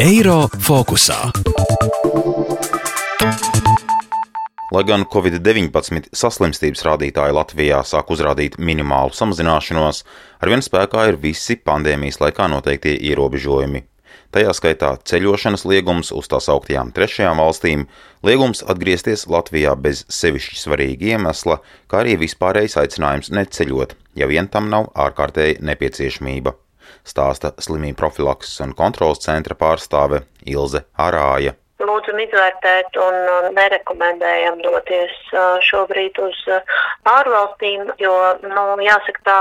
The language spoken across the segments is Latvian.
Eiro fokusā. Lai gan Covid-19 saslimstības rādītāji Latvijā sāk uzrādīt minimālu samazināšanos, arvien spēkā ir visi pandēmijas laikā noteiktie ierobežojumi. Tajā skaitā ceļošanas liegums uz tās augtajām trešajām valstīm, liegums atgriezties Latvijā bez sevišķi svarīga iemesla, kā arī vispārējais aicinājums neceļot, ja vien tam nav ārkārtēji nepieciešamība stāsta slimību profilakses un kontrolas centra pārstāve Ilze Arāja lūdzam izvērtēt un nerekomendējam doties šobrīd uz ārvalstīm, jo, nu, jāsaka tā,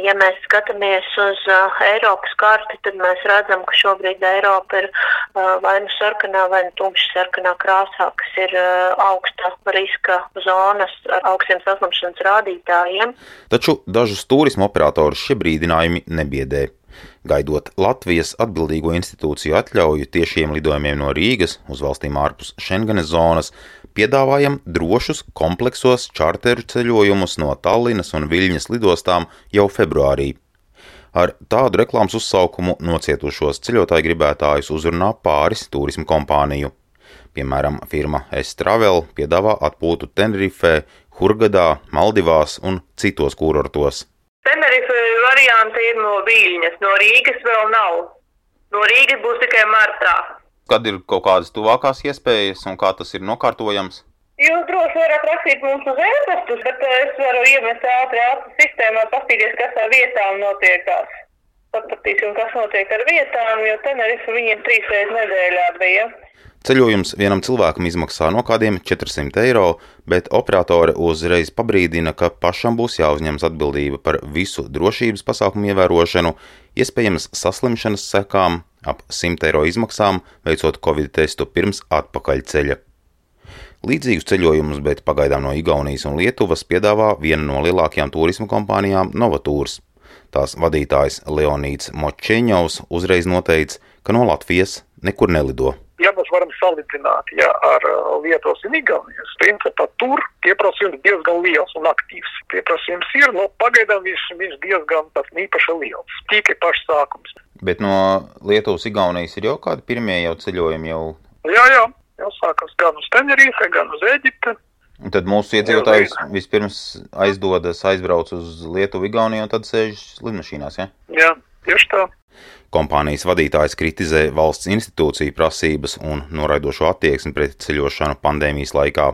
ja mēs skatāmies uz Eiropas karti, tad mēs redzam, ka šobrīd Eiropa ir vai nu sarkanā, vai nu tumši sarkanā krāsā, kas ir augsta riska zonas ar augstiem saslimšanas rādītājiem. Taču dažus turismu operatorus šie brīdinājumi nebiedē. Gaidot Latvijas atbildīgo institūciju atļauju tiešiem lidojumiem no Rīgas uz valstīm ārpus Schengenes zonas, piedāvājam drošus kompleksos čarteru ceļojumus no Tallinas un Viļņas lidostām jau februārī. Ar tādu reklāmas uzsaukumu nocietušos ceļotāju gribētājus uzrunā pāris turismu kompāniju. Piemēram, firma S-Travel piedāvā atpūtu Tenerifē, Hurgadā, Maldivās un citos kurortos. Varianti ir no Viļņas, no Rīgas vēl nav. No Rīgas būs tikai martā. Kad ir kaut kādas tuvākās iespējas un kā tas ir nokārtojams? Jūs droši varat rakstīt mums uz e-pastus, bet eh, es varu iemest ātri ātri sistēmā, paskatīties, kas ar vietām notiekās. Paskatīsim, kas notiek ar vietām, jo Tenerife viņiem trīs reizes nedēļā bija. Ceļojums vienam cilvēkam izmaksā no kādiem 400 eiro, bet operatore uzreiz pabrīdina, ka pašam būs jāuzņemas atbildība par visu drošības pasākumu ievērošanu, iespējams saslimšanas sekām, ap 100 eiro izmaksām, veicot covid testu pirms atpakaļceļa. Līdzīgus ceļojumus, bet pagaidām no Igaunijas un Lietuvas piedāvā viena no lielākajām turismu kompānijām Novatūras. Tās vadītājs Leonīds Močeņovs uzreiz noteica, ka no Latvijas nekur nelido ja mēs varam salīdzināt ja, ar uh, Lietuvas un Igaunijas, principā tur pieprasījums diezgan liels un aktīvs. Pieprasījums ir, no nu, pagaidām viņš, viņš diezgan tāds īpaši liels, tikai pašs sākums. Bet no Lietuvas, Igaunijas ir jau kādi pirmie jau ceļojumi jau? Jā, jā, jau sākas gan uz Tenerife, gan uz Eģipte. Un tad mūsu iedzīvotājs vispirms aizdodas, aizbrauc uz Lietuvu, Igauniju un tad sēž lidmašīnās, ja? Jā, tieši tā. Kompānijas vadītājs kritizē valsts institūciju prasības un noraidošo attieksmi pret ceļošanu pandēmijas laikā,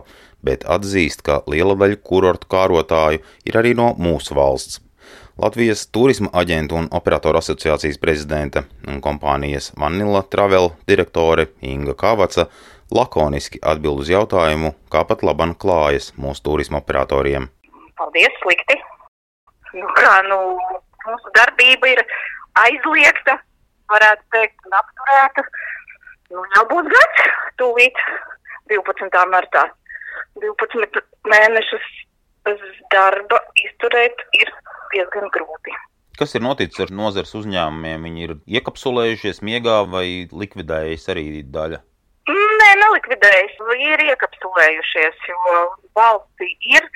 bet atzīst, ka liela daļa kurortu kārotāju ir arī no mūsu valsts. Latvijas turisma aģentu un operatoru asociācijas prezidente un kompānijas Vanilla Travel direktore Inga Kavaca lakoniski atbild uz jautājumu, kā pat laban klājas mūsu turisma operatoriem. Paldies, slikti! Nu, kā, nu, mūsu darbība ir aizliegta, varētu teikt, un apturēta. Nu, jau būs gads, tūlīt 12. martā. 12 mēnešus bez darba izturēt ir diezgan grūti. Kas ir noticis ar nozares uzņēmumiem? Viņi ir iekapsulējušies miegā vai likvidējušies arī daļa? Nē, nelikvidējušies. Ir iekapsulējušies, jo valstī ir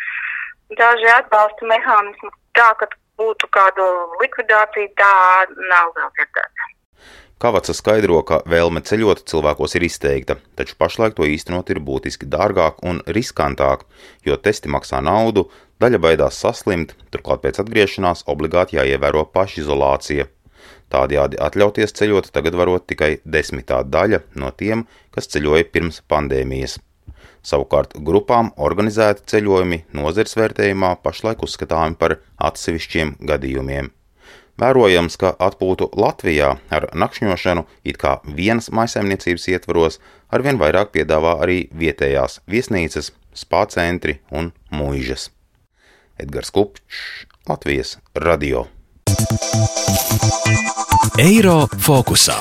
daži atbalsta mehānismi tā, ka būtu kādu likvidāciju, tā nav vēl dzirdēta. Kavaca skaidro, ka vēlme ceļot cilvēkos ir izteikta, taču pašlaik to īstenot ir būtiski dārgāk un riskantāk, jo testi maksā naudu, daļa baidās saslimt, turklāt pēc atgriešanās obligāti jāievēro pašizolācija. Tādējādi atļauties ceļot tagad varot tikai desmitā daļa no tiem, kas ceļoja pirms pandēmijas. Savukārt grupām organizēti ceļojumi nozares vērtējumā pašlaik uzskatāmi par atsevišķiem gadījumiem. Vērojams, ka atpūtu Latvijā ar nakšņošanu it kā vienas maisaimniecības ietvaros arvien vairāk piedāvā arī vietējās viesnīcas, spā centri un mūžas. Edgars Kupčs, Latvijas radio. Eiro fokusā.